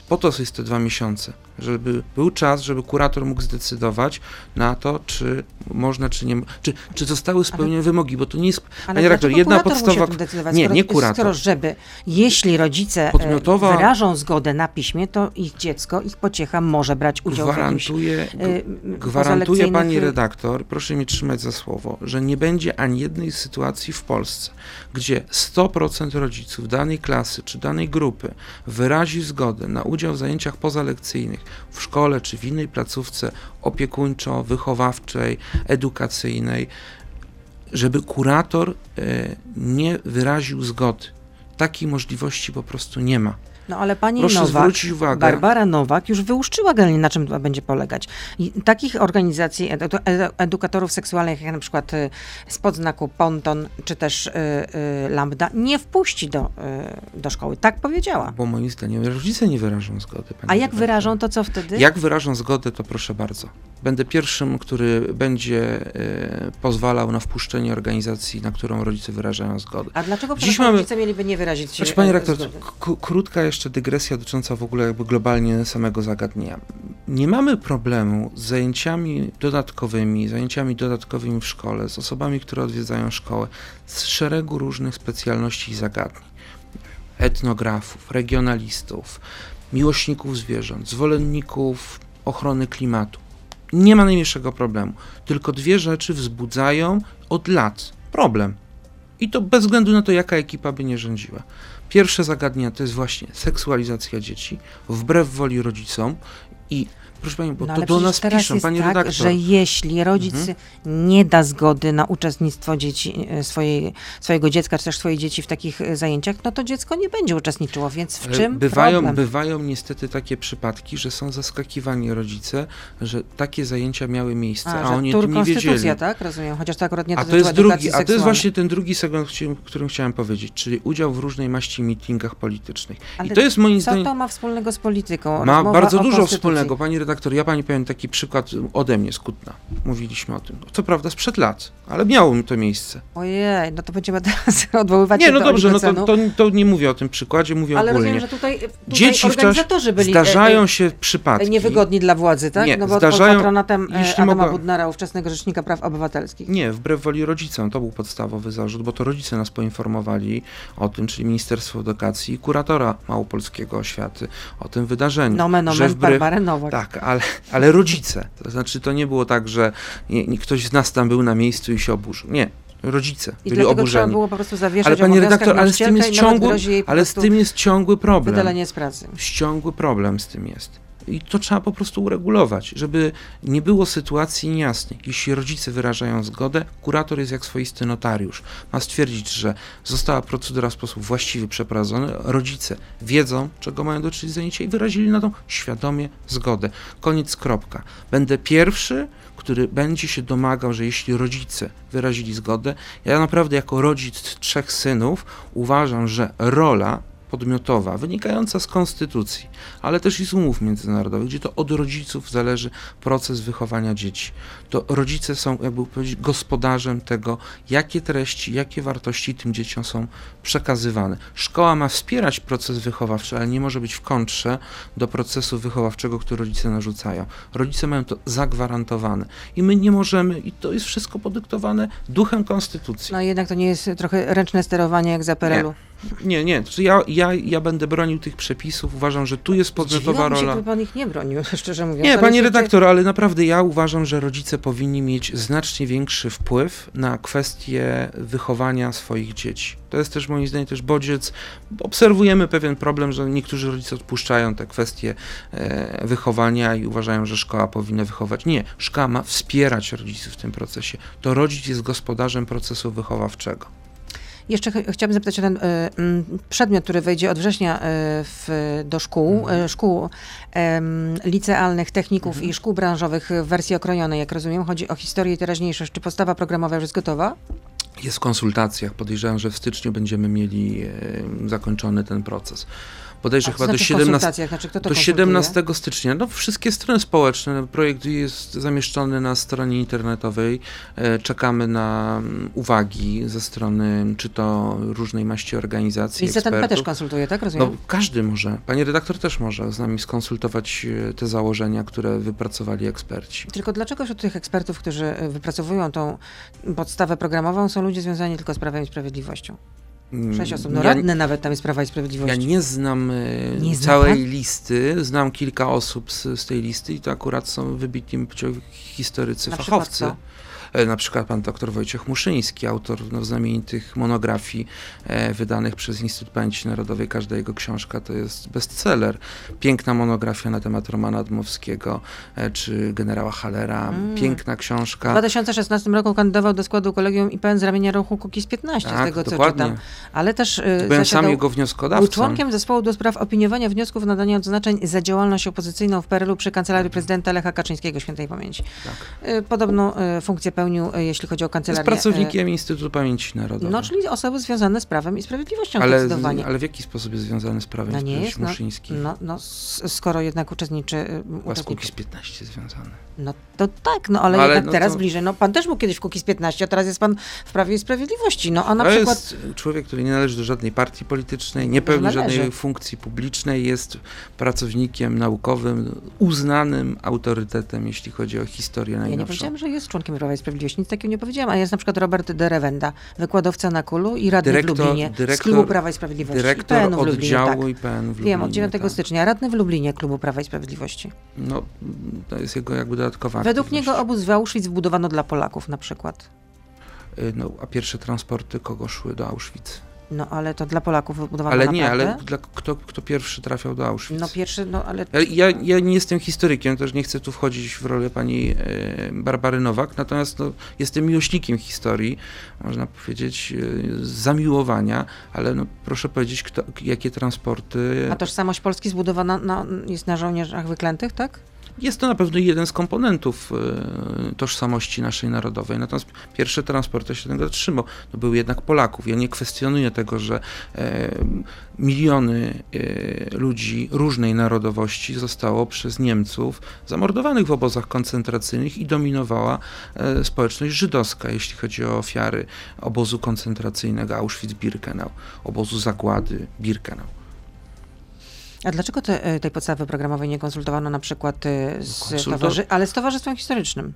Po to jest te dwa miesiące, żeby był czas, żeby kurator mógł zdecydować na to, czy można, czy nie, czy, czy zostały spełnione wymogi, bo to nie jest, Ale redaktor, jedna podstawa, nie, skoro, nie kurator. Skoro żeby, jeśli rodzice Podmiotowa- e, wyrażą zgodę na piśmie, to ich dziecko, ich pociecha może brać udział w jakimś Gwarantuje, e, gwarantuje pozalekcyjnych, pani redaktor, proszę mnie trzymać za słowo, że nie będzie ani jednej sytuacji w Polsce, gdzie 100% rodziców danej klasy czy danej grupy wyrazi zgodę na udział w zajęciach pozalekcyjnych w szkole czy w innej placówce opiekuńczo-wychowawczej, edukacyjnej, żeby kurator e, nie wyraził zgody. Takiej możliwości po prostu nie ma. No ale pani Proszę Nowak, zwrócić uwagę. Barbara Nowak już wyłuszczyła generalnie, na czym to będzie polegać. I takich organizacji edu, edu, edukatorów seksualnych, jak na przykład y, spod znaku Ponton, czy też y, y, Lambda, nie wpuści do, y, do szkoły. Tak powiedziała. Bo moim zdaniem rodzice nie wyrażą zgody. pani A jak redaktor. wyrażą, to co wtedy? Jak wyrażą zgodę, to proszę bardzo. Będę pierwszym, który będzie e, pozwalał na wpuszczenie organizacji, na którą rodzice wyrażają zgodę. A dlaczego Dziś mamy- rodzice mieliby nie wyrazić Znaczy, e, panie rektor, krótka jeszcze dygresja dotycząca w ogóle jakby globalnie samego zagadnienia. Nie mamy problemu z zajęciami dodatkowymi, zajęciami dodatkowymi w szkole, z osobami, które odwiedzają szkołę, z szeregu różnych specjalności i zagadnień. Etnografów, regionalistów, miłośników zwierząt, zwolenników ochrony klimatu. Nie ma najmniejszego problemu. Tylko dwie rzeczy wzbudzają od lat problem. I to bez względu na to, jaka ekipa by nie rządziła. Pierwsze zagadnienie to jest właśnie seksualizacja dzieci, wbrew woli rodzicom i proszę Pani, bo No, to do nas teraz piszą, jest Pani tak, redaktor. że jeśli rodzic Mhm. nie da zgody na uczestnictwo dzieci, e, swojej, swojego dziecka, czy też swojej dzieci w takich e, zajęciach, no to dziecko nie będzie uczestniczyło, więc w Ale czym bywają, problem? bywają niestety takie przypadki, że są zaskakiwani rodzice, że takie zajęcia miały miejsce, a, że oni o tym nie wiedzieli. konstytucja, tak? Rozumiem, chociaż to akurat nie A to jest drugi, a to jest właśnie ten drugi segment, którym chciałem powiedzieć, czyli udział w różnej maści meetingach politycznych. I Ale to jest moim Co zdaniem to ma wspólnego z polityką? Ma Rozmowa bardzo dużo wspólnego. Pani redaktor, ja pani powiem taki przykład ode mnie z Kutna. Mówiliśmy o tym. Co prawda sprzed lat, ale miało to miejsce. Ojej, no to będziemy teraz odwoływać Nie, się no do dobrze, no to, to, to nie mówię o tym przykładzie, mówię Ale ogólnie. rozumiem, że tutaj, tutaj Dzieci organizatorzy byli e, zdarzają e, się przypadki. niewygodni dla władzy, tak? Nie, no bo zdarzają- pod patronatem e, jeśli Adama mogę- Budnara, ówczesnego Rzecznika Praw Obywatelskich. Nie, wbrew woli rodzicom. To był podstawowy zarzut, bo to rodzice nas poinformowali o tym, czyli Ministerstwo Edukacji i kuratora Małopolskiego Oświaty o tym wydarzeniu. Nomen że omen wbrew, Barbarę Nowak. Tak, ale, ale rodzice. To znaczy, to nie było tak, że nie, nie, ktoś z nas tam był na miejscu i się oburzył. Nie. Rodzice I byli oburzeni. było po prostu zawieszać Ale pani redaktor, ale z tym jest ciągły, ale z tym jest ciągły problem. Wydalenie z pracy. Ciągły problem z tym jest. I to trzeba po prostu uregulować, żeby nie było sytuacji niejasnej. Jeśli rodzice wyrażają zgodę, kurator jest jak swoisty notariusz. Ma stwierdzić, że została procedura w sposób właściwy przeprowadzona, rodzice wiedzą, czego mają dotyczyć zajęcia i wyrazili na to świadomie zgodę. Koniec, kropka. Będę pierwszy, który będzie się domagał, że jeśli rodzice wyrazili zgodę, ja naprawdę jako rodzic trzech synów uważam, że rola podmiotowa, wynikająca z konstytucji, ale też i z umów międzynarodowych, gdzie to od rodziców zależy proces wychowania dzieci. To rodzice są, jakby powiedzieć, gospodarzem tego, jakie treści, jakie wartości tym dzieciom są przekazywane. Szkoła ma wspierać proces wychowawczy, ale nie może być w kontrze do procesu wychowawczego, który rodzice narzucają. Rodzice mają to zagwarantowane i my nie możemy, i to jest wszystko podyktowane duchem konstytucji. No jednak to nie jest trochę ręczne sterowanie jak za PRL-u. Nie, nie. To ja, ja, ja będę bronił tych przepisów. Uważam, że tu jest podmiotowa się, rola. gdyby pan ich nie bronił, szczerze mówiąc. Nie, panie się- redaktor, ale naprawdę ja uważam, że rodzice powinni mieć znacznie większy wpływ na kwestie wychowania swoich dzieci. To jest też moim zdaniem też bodziec. Obserwujemy pewien problem, że niektórzy rodzice odpuszczają te kwestie e, wychowania i uważają, że szkoła powinna wychować. Nie, szkoła ma wspierać rodziców w tym procesie. To rodzic jest gospodarzem procesu wychowawczego. Jeszcze ch- chciałabym zapytać o ten y, przedmiot, który wejdzie od września y, w, do szkół, Mhm. y, szkół licealnych, techników i szkół branżowych w wersji okrojonej, jak rozumiem. Chodzi o historię i teraźniejszość. Czy podstawa programowa już jest gotowa? jest w konsultacjach. Podejrzewam, że w styczniu będziemy mieli e, zakończony ten proces. Bodajże A chyba do znaczy w 17, konsultacjach? Znaczy, do konsultuje? 17 stycznia. No, wszystkie strony społeczne. Projekt jest zamieszczony na stronie internetowej. E, Czekamy na mm, uwagi ze strony czy to różnej maści organizacji, Więc ZNP też konsultuje, tak? Rozumiem? No, każdy może. Pani redaktor też może z nami skonsultować e, te założenia, które wypracowali eksperci. Tylko dlaczego wśród tych ekspertów, którzy y, wypracowują tą podstawę programową, są ludzie związani tylko z Prawem i Sprawiedliwością? Mm, Sześć osób, no ja- radny nawet tam jest Prawa i Ja Sprawiedliwości. nie znam e, Nie całej pan? listy, znam kilka osób z, z tej listy i to akurat są wybitni historycy, Na przykład fachowcy. kto? E, Na przykład pan dr Wojciech Muszyński, autor no, znamienitych monografii e, wydanych przez Instytut Pamięci Narodowej. Każda jego książka to jest bestseller. Piękna monografia na temat Romana Dmowskiego e, czy generała Hallera. Mm. Piękna W książka. 2016 roku kandydował do składu kolegium IPN z ramienia ruchu Kukiz 15, z Tak, tego co dokładnie. czytam. Ale też Byłem sam jego Był wnioskodawcą. członkiem zespołu do spraw opiniowania wniosków nadania odznaczeń za działalność opozycyjną w PRL-u przy kancelarii prezydenta Lecha Kaczyńskiego, świętej pamięci. Tak. Podobną funkcję pełnił, y, jeśli chodzi o Jest kancelarię. pracownikiem Instytutu Pamięci Narodowej. No, czyli osoby związane z prawem i sprawiedliwością ale, zdecydowanie. ale w jaki sposób jest związany z prawem No nie jest, no, Muszyński? no, no, skoro jednak uczestniczy, y, z uczestniczy Kukiz 15 związany. No to tak, no ale, No, ale jednak no teraz to- bliżej. No pan też był kiedyś w Kukiz 15, a teraz jest pan w Prawie i Sprawiedliwości. No a na to przykład... jest człowiek, który nie należy do żadnej partii politycznej, nie pełni żadnej funkcji publicznej, jest pracownikiem naukowym, uznanym autorytetem, jeśli chodzi o historię Ja nie najnowszą. powiedziałam, że jest członkiem Prawa i Sprawiedliwości, nic takiego nie powiedziałam, a jest na przykład Robert de Rewenda, wykładowca na Kulu i radny Dyrektor- w Lublinie z dyrektor- Klubu Prawa i Sprawiedliwości. Dyrektor IPN-u w Lublinie, tak. IPN w Lublinie. Wiem, od 9 tak. stycznia, radny w Lublinie Klubu Prawa i Sprawiedliwości. No, to jest jego jakby Według niego obóz w Auschwitz budowano dla Polaków na przykład. Y, No, a pierwsze transporty kogo szły do Auschwitz? No ale to dla Polaków wybudowano Ale nie, naprawdę? ale dla, kto, kto pierwszy trafiał do Auschwitz? No pierwszy, no ale... Ja, ja, nie jestem historykiem, też nie chcę tu wchodzić w rolę pani e, Barbary Nowak, natomiast no, jestem miłośnikiem historii, można powiedzieć, z zamiłowania, ale no, proszę powiedzieć, kto, jakie transporty. A tożsamość Polski zbudowana na, jest na żołnierzach wyklętych, tak? Jest to na pewno jeden z komponentów e, tożsamości naszej narodowej. Natomiast pierwsze transporty się tego trzymał. To były jednak Polaków. Ja nie kwestionuję tego, że e, miliony e, ludzi różnej narodowości zostało przez Niemców zamordowanych w obozach koncentracyjnych i dominowała społeczność żydowska, jeśli chodzi o ofiary obozu koncentracyjnego Auschwitz-Birkenau, obozu zagłady Birkenau. A dlaczego te, e, tej podstawy programowej nie konsultowano na przykład e, z Konsulto- towarzy... ale z Towarzystwem Historycznym?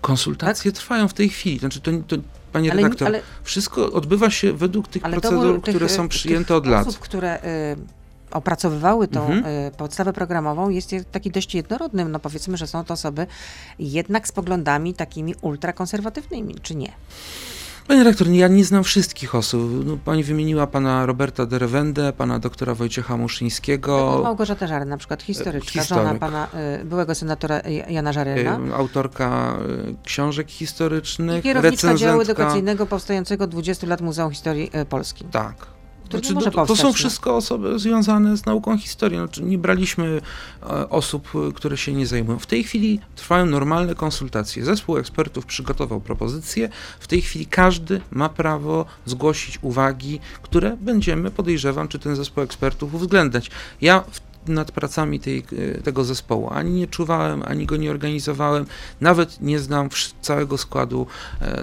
Konsultacje trwają w tej chwili. Znaczy, to, to, panie Ale, redaktor, ale, Wszystko odbywa się według tych procedur, tych, które e, są tych przyjęte od lat. osób, które e, opracowywały tą Mhm. e, podstawę programową jest je- taki dość jednorodny. No powiedzmy, że są to osoby jednak z poglądami takimi ultrakonserwatywnymi, czy nie? Panie redaktor, ja nie znam wszystkich osób. No, pani wymieniła pana Roberta Derewendę, pana doktora Wojciecha Muszyńskiego. Małgorzata Żary, na przykład historyczka, Historyk. żona pana y, byłego senatora Jana Żaryla. y, Autorka książek I historycznych, kierowniczka działu recenzentka. edukacyjnego powstającego 20 lat Muzeum Historii Polski. Tak. Który nie Znaczy, może no, to, to powstać, są no. wszystko osoby związane z nauką historii. Znaczy, nie braliśmy e, osób, e, które się nie zajmują. W tej chwili trwają normalne konsultacje. Zespół ekspertów przygotował propozycje. W tej chwili każdy ma prawo zgłosić uwagi, które będziemy, podejrzewam, czy ten zespół ekspertów uwzględniać. Ja nad pracami tej, e, tego zespołu. Ani nie czuwałem, ani go nie organizowałem, nawet nie znam całego składu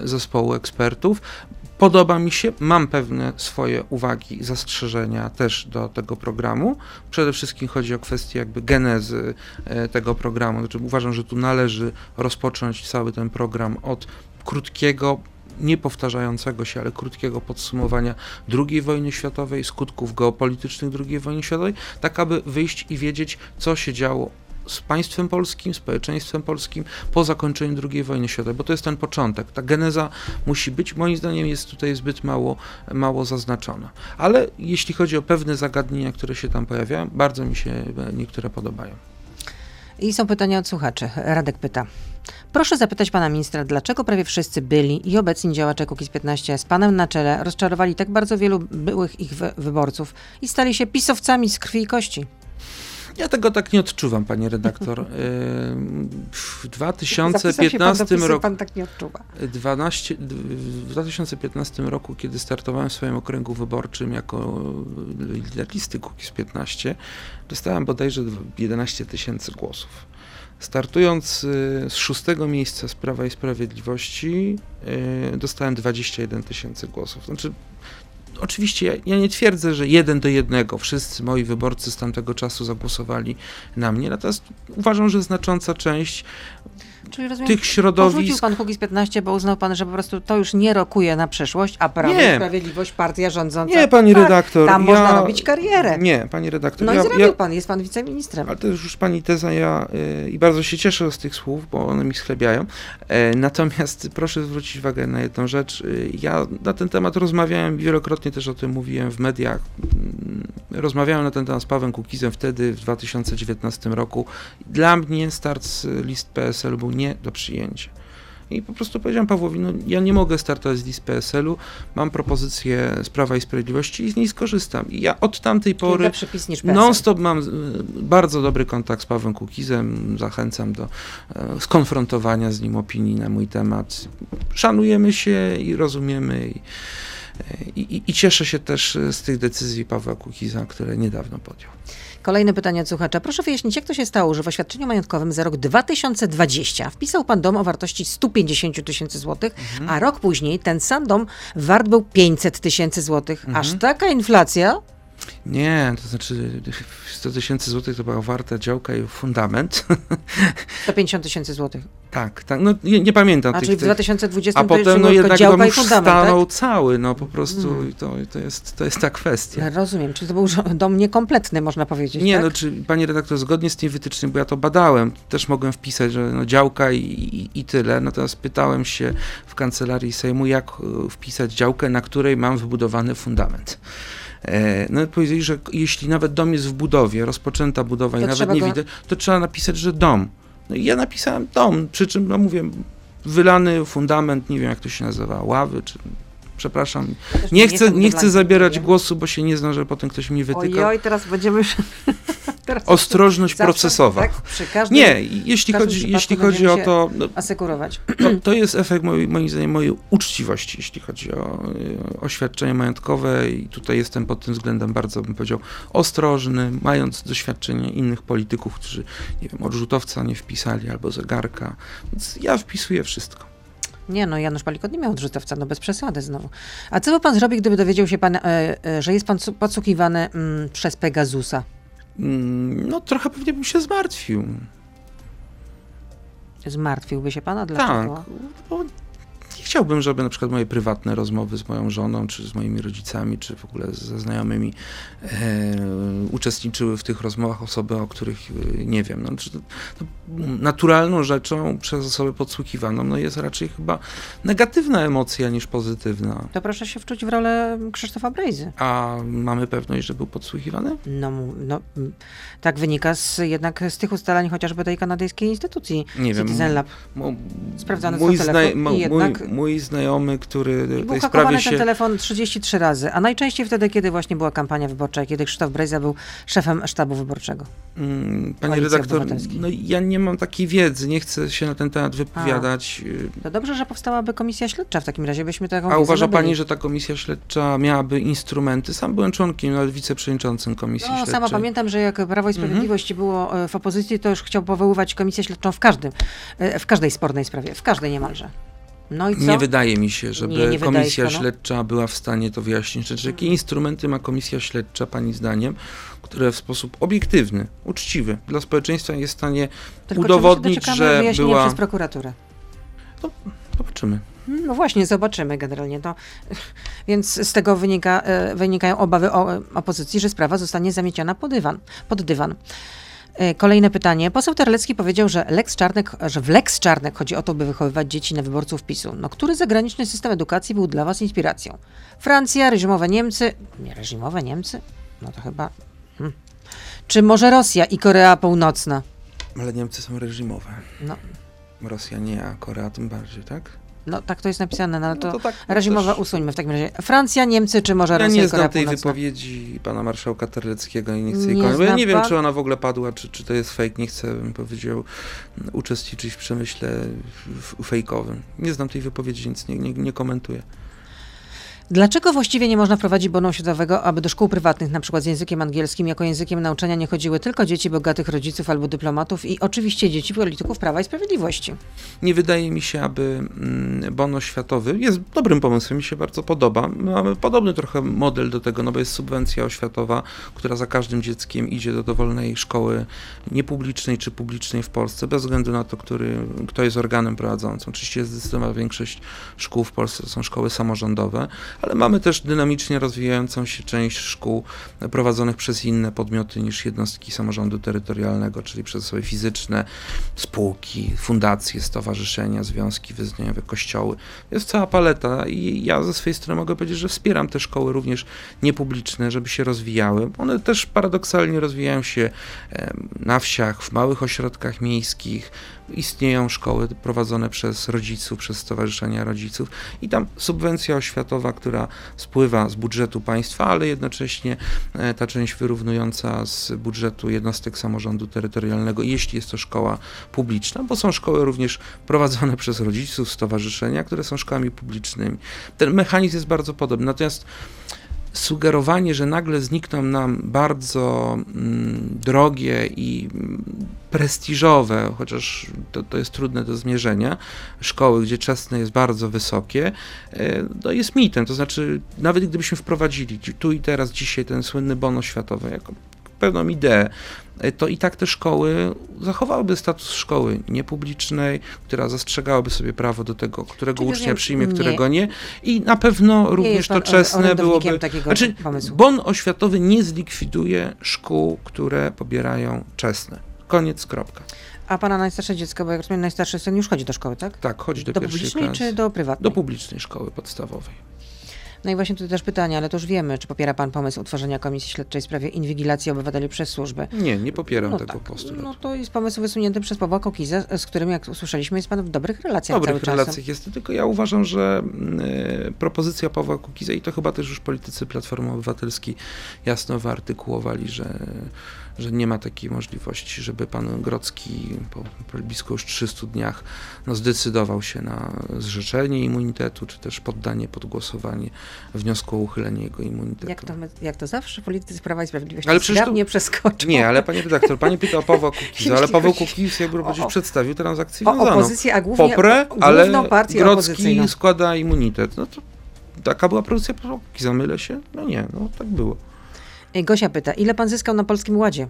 zespołu ekspertów. Podoba mi się, mam pewne swoje uwagi zastrzeżenia też do tego programu. Przede wszystkim chodzi o kwestię jakby genezy e, tego programu. Znaczy uważam, że tu należy rozpocząć cały ten program od krótkiego, niepowtarzającego się, ale krótkiego podsumowania II wojny światowej, skutków geopolitycznych II wojny światowej, tak aby wyjść i wiedzieć, co się działo z państwem polskim, społeczeństwem polskim po zakończeniu II wojny światowej, bo to jest ten początek. Ta geneza musi być, moim zdaniem jest tutaj zbyt mało, mało zaznaczona. Ale jeśli chodzi o pewne zagadnienia, które się tam pojawiają, bardzo mi się e, niektóre podobają. I są pytania od słuchaczy. Radek pyta. Proszę zapytać pana ministra, dlaczego prawie wszyscy byli i obecni działacze Kukiz15 z panem na czele rozczarowali tak bardzo wielu byłych ich wy- wyborców i stali się pisowcami z krwi i kości? Ja tego tak nie odczuwam, panie redaktor. W Zapisał się pan do 2015 PiSu, roku. Pan tak nie odczuwa. 12, w 2015 roku, kiedy startowałem w swoim okręgu wyborczym jako lider listy Kukiz 15, dostałem bodajże 11 tysięcy głosów. Startując y, z szóstego miejsca z Prawa i Sprawiedliwości, y, dostałem 21 tysięcy głosów. Znaczy, oczywiście ja, nie twierdzę, że jeden do jednego wszyscy moi wyborcy z tamtego czasu zagłosowali na mnie, natomiast uważam, że znacząca część Czyli rozumiem, tych porzucił środowisk pan Kukiz15, bo uznał pan, że po prostu to już nie rokuje na przyszłość, a Prawo Nie. i Sprawiedliwość, partia rządząca. Nie, pani tak, redaktor. Tam ja... można robić karierę. Nie, pani redaktor. No ja, i zrobił ja, pan, jest pan wiceministrem. ale to jest już pani teza, ja y, i bardzo się cieszę z tych słów, bo one mi schlebiają. E, natomiast proszę zwrócić uwagę na jedną rzecz. Y, ja na ten temat rozmawiałem, wielokrotnie też o tym mówiłem w mediach. Mm, Rozmawiałem na ten temat z Pawłem Kukizem wtedy, w 2019 roku. Dla mnie start z list PSL był nie do przyjęcia. I po prostu powiedziałem Pawłowi, no ja nie mogę startować z list PSL-u, mam propozycję z Prawa i Sprawiedliwości i z niej skorzystam. I ja od tamtej Pory, PSL. non-stop mam y, bardzo dobry kontakt z Pawłem Kukizem, zachęcam do e, skonfrontowania z nim opinii na mój temat. Szanujemy się i rozumiemy i, i, i, i cieszę się też e, z tych decyzji Pawła Kukiza, które niedawno podjął. Kolejne pytanie od słuchacza. Proszę wyjaśnić, jak to się stało, że w oświadczeniu majątkowym za rok 2020 wpisał pan dom o wartości 150 tysięcy złotych, Mhm. a rok później ten sam dom wart był 500 tysięcy złotych. Mhm. Aż taka inflacja? Nie, to znaczy 100 tysięcy złotych to była warta działka i fundament. 150 tysięcy złotych. tak, tak, no nie, nie pamiętam A tych, czyli w tych 2020 a potem no jednak dom już fundament, tak? stanął cały, no po prostu i to, to, jest, to jest ta kwestia. Rozumiem, czyli to był dom niekompletny, można powiedzieć, Nie, tak? no czy panie redaktor, zgodnie z tymi wytycznymi, bo ja to badałem, też mogłem wpisać, że no, działka i, i, i tyle, natomiast pytałem się w kancelarii Sejmu, jak e, wpisać działkę, na której mam wybudowany fundament. E, No powiedzieli, że jeśli nawet dom jest w budowie, rozpoczęta budowa i To nawet trzeba nie go- widać, to trzeba napisać, że dom. No i ja napisałem dom, przy czym, no mówię, wylany fundament, nie wiem jak to się nazywa, ławy, czy... Przepraszam, nie chcę, nie chcę zabierać głosu, bo się nie znam, że potem ktoś mi wytyka. Ojoj, teraz będziemy już... teraz Ostrożność zawsze, procesowa. Tak, każdym Nie, jeśli chodzi, jeśli chodzi o to, no, asekurować. to, to jest efekt mojej, moim zdaniem mojej uczciwości, jeśli chodzi o y, oświadczenie majątkowe i tutaj jestem pod tym względem bardzo, bym powiedział, ostrożny, mając doświadczenie innych polityków, którzy, nie wiem, odrzutowca nie wpisali albo zegarka, więc ja wpisuję wszystko. Nie no, Janusz Palikot nie miał odrzutowca, no bez przesady znowu. A co by pan zrobił, gdyby dowiedział się pan, e, e, że jest pan podsłuchiwany mm, przez Pegasusa? Mm, No trochę pewnie bym się zmartwił. Zmartwiłby się pan? A Tak, dlaczego? bo chciałbym, żeby na przykład moje prywatne rozmowy z moją żoną, czy z moimi rodzicami, czy w ogóle ze znajomymi e, uczestniczyły w tych rozmowach osoby, o których e, nie wiem. No, naturalną rzeczą przez osobę podsłuchiwaną no, jest raczej chyba negatywna emocja niż pozytywna. To proszę się wczuć w rolę Krzysztofa Brejzy. A mamy pewność, że był podsłuchiwany? No, no, tak wynika z, jednak z tych ustaleń chociażby tej kanadyjskiej instytucji Nie wiem. Citizen Lab. Mo- Sprawdzany mój, są telefon i jednak- mój, mój znajomy, który I tej sprawie hakowany ten się... telefon 33 razy, a najczęściej wtedy, kiedy właśnie była kampania wyborcza, kiedy Krzysztof Brejza był szefem sztabu wyborczego. Mm, Panie Koalicji redaktor, no ja nie mam takiej wiedzy, nie chcę się na ten temat wypowiadać. To dobrze, że powstałaby komisja śledcza w takim razie, byśmy taką A uważa. Pani, że ta komisja śledcza miałaby instrumenty? Sam byłem członkiem, nawet wiceprzewodniczącym komisji No, śledczej. sama pamiętam, że jak Prawo i Sprawiedliwość było e, w opozycji, to już chciał powoływać komisję śledczą w każdym, e, w każdej spornej sprawie, w każdej niemalże. No i co? Nie wydaje mi się, żeby Nie, nie komisja się, no. śledcza była w stanie to wyjaśnić. Znaczy, jakie instrumenty ma komisja śledcza, Pani zdaniem, które w sposób obiektywny, uczciwy dla społeczeństwa jest w stanie Tylko udowodnić, że była... przez prokuraturę? Zobaczymy. No właśnie, zobaczymy generalnie to. Więc z tego wynika, e, wynikają obawy o, opozycji, że sprawa zostanie zamieciona pod dywan. Pod dywan. E, Kolejne pytanie. Poseł Terlecki powiedział, że, Lex Czarnek, że w Lex Czarnek chodzi o to, by wychowywać dzieci na wyborców PiSu. No, który zagraniczny system edukacji był dla was inspiracją? Francja, reżimowe Niemcy? Nie, reżimowe Niemcy? No to chyba... Hmm. Czy może Rosja i Korea Północna? Ale Niemcy są reżimowe. No, Rosja nie, a Korea tym bardziej, tak? No tak to jest napisane, no ale to, No to tak, reżimowe też- usuńmy w takim razie. Francja, Niemcy, czy może Ja Rosja nie i Korea znam tej Północna? wypowiedzi pana marszałka Terleckiego i nie chcę jej Nie ja nie wiem, pan? czy ona w ogóle padła, czy, czy to jest fake. Nie chcę, bym powiedział, uczestniczyć w przemyśle fejkowym. Nie znam tej wypowiedzi, więc nie, nie, nie komentuję. Dlaczego właściwie nie można wprowadzić bonu oświatowego, aby do szkół prywatnych, na przykład z językiem angielskim, jako językiem nauczania nie chodziły tylko dzieci bogatych rodziców albo dyplomatów i oczywiście dzieci polityków Prawa i Sprawiedliwości? Nie wydaje mi się, aby mm, bon oświatowy jest dobrym pomysłem, mi się bardzo podoba. Mamy podobny trochę model do tego, no bo jest subwencja oświatowa, która za każdym dzieckiem idzie do dowolnej szkoły niepublicznej czy publicznej w Polsce, bez względu na to, który, kto jest organem prowadzącym. Oczywiście zdecydowana większość szkół w Polsce to są szkoły samorządowe, ale mamy też dynamicznie rozwijającą się część szkół prowadzonych przez inne podmioty niż jednostki samorządu terytorialnego, czyli przez osoby fizyczne, spółki, fundacje, stowarzyszenia, związki wyznaniowe, kościoły. Jest cała paleta i ja ze swojej strony mogę powiedzieć, że wspieram te szkoły również niepubliczne, żeby się rozwijały. One też paradoksalnie rozwijają się na wsiach, w małych ośrodkach miejskich. Istnieją szkoły prowadzone przez rodziców, przez stowarzyszenia rodziców i tam subwencja oświatowa, która spływa z budżetu państwa, ale jednocześnie e, ta część wyrównująca z budżetu jednostek samorządu terytorialnego, jeśli jest to szkoła publiczna, bo są szkoły również prowadzone przez rodziców, stowarzyszenia, które są szkołami publicznymi. Ten mechanizm jest bardzo podobny. Natomiast sugerowanie, że nagle znikną nam bardzo mm, drogie i mm, prestiżowe, chociaż to, to jest trudne do zmierzenia, szkoły, gdzie czesne jest bardzo wysokie, e, to jest mitem. To znaczy, nawet gdybyśmy wprowadzili dzi- tu i teraz, dzisiaj ten słynny bon oświatowy jako pewną ideę, e, to i tak te szkoły zachowałyby status szkoły niepublicznej, która zastrzegałaby sobie prawo do tego, którego Czyli ucznia przyjmie, nie. którego nie. I na pewno Nie również to czesne byłoby. Znaczy, pomysłu. bon oświatowy nie zlikwiduje szkół, które pobierają czesne. Koniec, kropka. A pana najstarsze dziecko, bo jak rozumiem, najstarszy syn już chodzi do szkoły, tak? Tak, chodzi do, Do pierwszej publicznej klasy. czy do prywatnej? Do publicznej szkoły podstawowej. No i właśnie tutaj też pytanie, ale to już wiemy, czy popiera pan pomysł utworzenia komisji śledczej w sprawie inwigilacji obywateli przez służby? Nie, nie popieram No tego tak, postulatu. no to jest pomysł wysunięty przez Pawła Kokiza, z którym, jak usłyszeliśmy, jest pan w dobrych relacjach dobrych cały relacjach jest, tylko ja uważam, że y, propozycja Pawła Kukiza i to chyba też już politycy Platformy Obywatelskiej jasno wyartykułowali, że, że nie ma takiej możliwości, żeby pan Grocki po, po blisko już 300 dniach no, zdecydował się na zrzeczenie immunitetu, czy też poddanie pod głosowanie wniosku o uchylenie jego immunitetu. Jak to, jak to zawsze politycy Prawa i Sprawiedliwości Ale przecież to- zgrabnie przeskoczą. Nie, ale panie redaktor, pani pyta o Pawła Kukiza, ale Paweł Kukiz jakby o- przedstawił transakcję O wiązaną. opozycję, a głównie Poprę, o, ale opozycyjną. składa immunitet. No to taka była Pawła Kukiza, mylę się? No nie, no tak było. Gosia pyta, ile pan zyskał na Polskim Ładzie?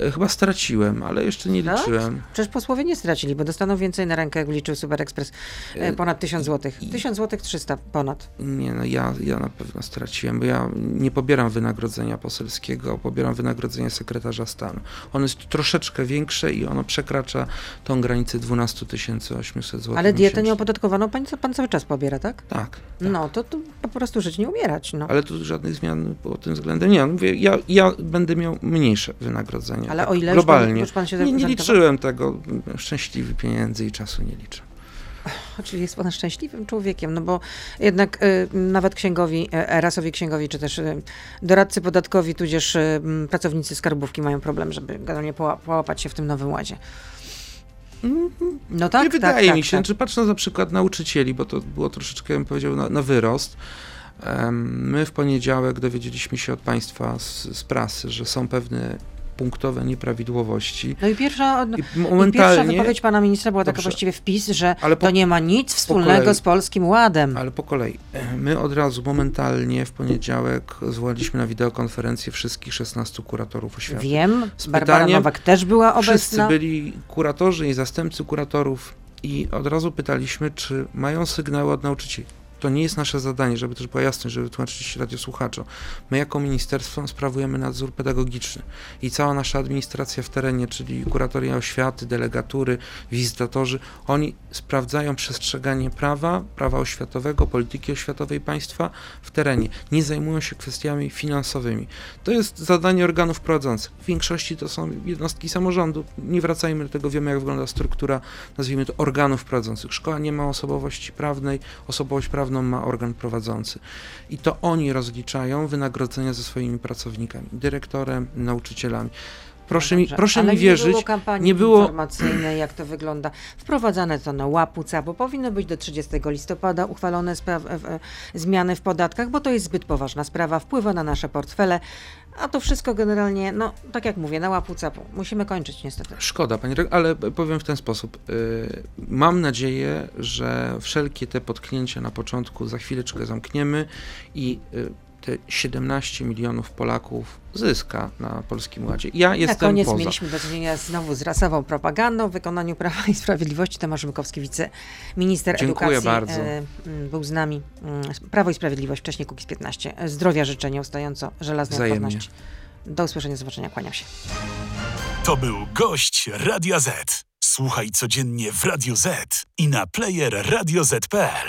E, Chyba straciłem, ale jeszcze nie Tak? liczyłem. Przecież posłowie nie stracili, bo dostaną więcej na rękę, jak liczył Super Express. E, E, ponad 1000 zł. i- 1000 zł 300 ponad. Nie, no ja, ja na pewno straciłem, bo ja nie pobieram wynagrodzenia poselskiego, pobieram wynagrodzenie sekretarza stanu. Ono jest troszeczkę większe i ono przekracza tą granicę 12 800 zł. Ale dietę miesięcznie. nieopodatkowaną pan, pan cały czas pobiera, tak? Tak, tak. No, to, to po prostu żyć nie umierać. No. Ale tu żadnych zmian pod tym względem nie. Mówię, ja, ja będę miał mniejsze wynagrodzenie. Ale tak, o ile już pan- globalnie. już pan się nie, nie liczyłem tego. Szczęśliwy pieniędzy i czasu nie liczę. Czyli jest pan szczęśliwym człowiekiem, no bo jednak y, nawet księgowi, y, rasowi księgowi, czy też y, doradcy podatkowi, tudzież y, pracownicy skarbówki mają problem, żeby generalnie poła- połapać się w tym nowym ładzie. No tak, nie tak, wydaje tak, mi się, tak. czy patrząc na przykład nauczycieli, bo to było troszeczkę, bym powiedział, na, na wyrost. My w poniedziałek dowiedzieliśmy się od państwa z, z prasy, że są pewne punktowe nieprawidłowości. No i pierwsza, I pierwsza wypowiedź pana ministra była taka Dobrze. właściwie wpis, że po, to nie ma nic wspólnego kolei. z Polskim Ładem. ale po kolei. My od razu, momentalnie w poniedziałek zwołaliśmy na wideokonferencję wszystkich 16 kuratorów oświaty. Wiem, Z Barbara pytaniem- Nowak też była Wszyscy obecna. byli kuratorzy i zastępcy kuratorów i od razu pytaliśmy, czy mają sygnały od nauczycieli. To nie jest nasze zadanie, żeby też była jasność, żeby tłumaczyć radiosłuchaczom. My jako ministerstwo sprawujemy nadzór pedagogiczny i cała nasza administracja w terenie, czyli kuratoria oświaty, delegatury, wizytatorzy, oni sprawdzają przestrzeganie prawa, prawa oświatowego, polityki oświatowej państwa w terenie. Nie zajmują się kwestiami finansowymi. To jest zadanie organów prowadzących. W większości to są jednostki samorządu. Nie wracajmy do tego, wiemy jak wygląda struktura, nazwijmy to organów prowadzących. Szkoła nie ma osobowości prawnej, osobowość prawną ma organ prowadzący. I to oni rozliczają wynagrodzenia ze swoimi pracownikami, dyrektorem, nauczycielami. Proszę, mi, Dobrze, proszę mi wierzyć, nie było kampanii nie było- informacyjnej, jak to wygląda. Wprowadzane to na łapuca, bo powinno być do 30 listopada uchwalone spraw, e, e, zmiany w podatkach, bo to jest zbyt poważna sprawa, wpływa na nasze portfele, a to wszystko generalnie, no tak jak mówię, na łapuca musimy kończyć niestety. Szkoda, dyrektor, ale powiem w ten sposób. Y, Mam nadzieję, że wszelkie te potknięcia na początku za chwileczkę zamkniemy i y, te 17 milionów Polaków zyska na Polskim Ładzie. Ja Na jestem koniec poza. mieliśmy do czynienia znowu z rasową propagandą w wykonaniu Prawa i Sprawiedliwości. Tomasz Bykowski, wiceminister Dziękuję edukacji, bardzo. e, m, był z nami. Mm, Prawo i Sprawiedliwość, wcześniej Kukiz 15. Zdrowia życzę nieustająco, żelaznej Wzajemnie. odporności. Do usłyszenia, zobaczenia, kłaniam się. To był gość Radia Z. Słuchaj codziennie w Radio Z i na player radioz.pl.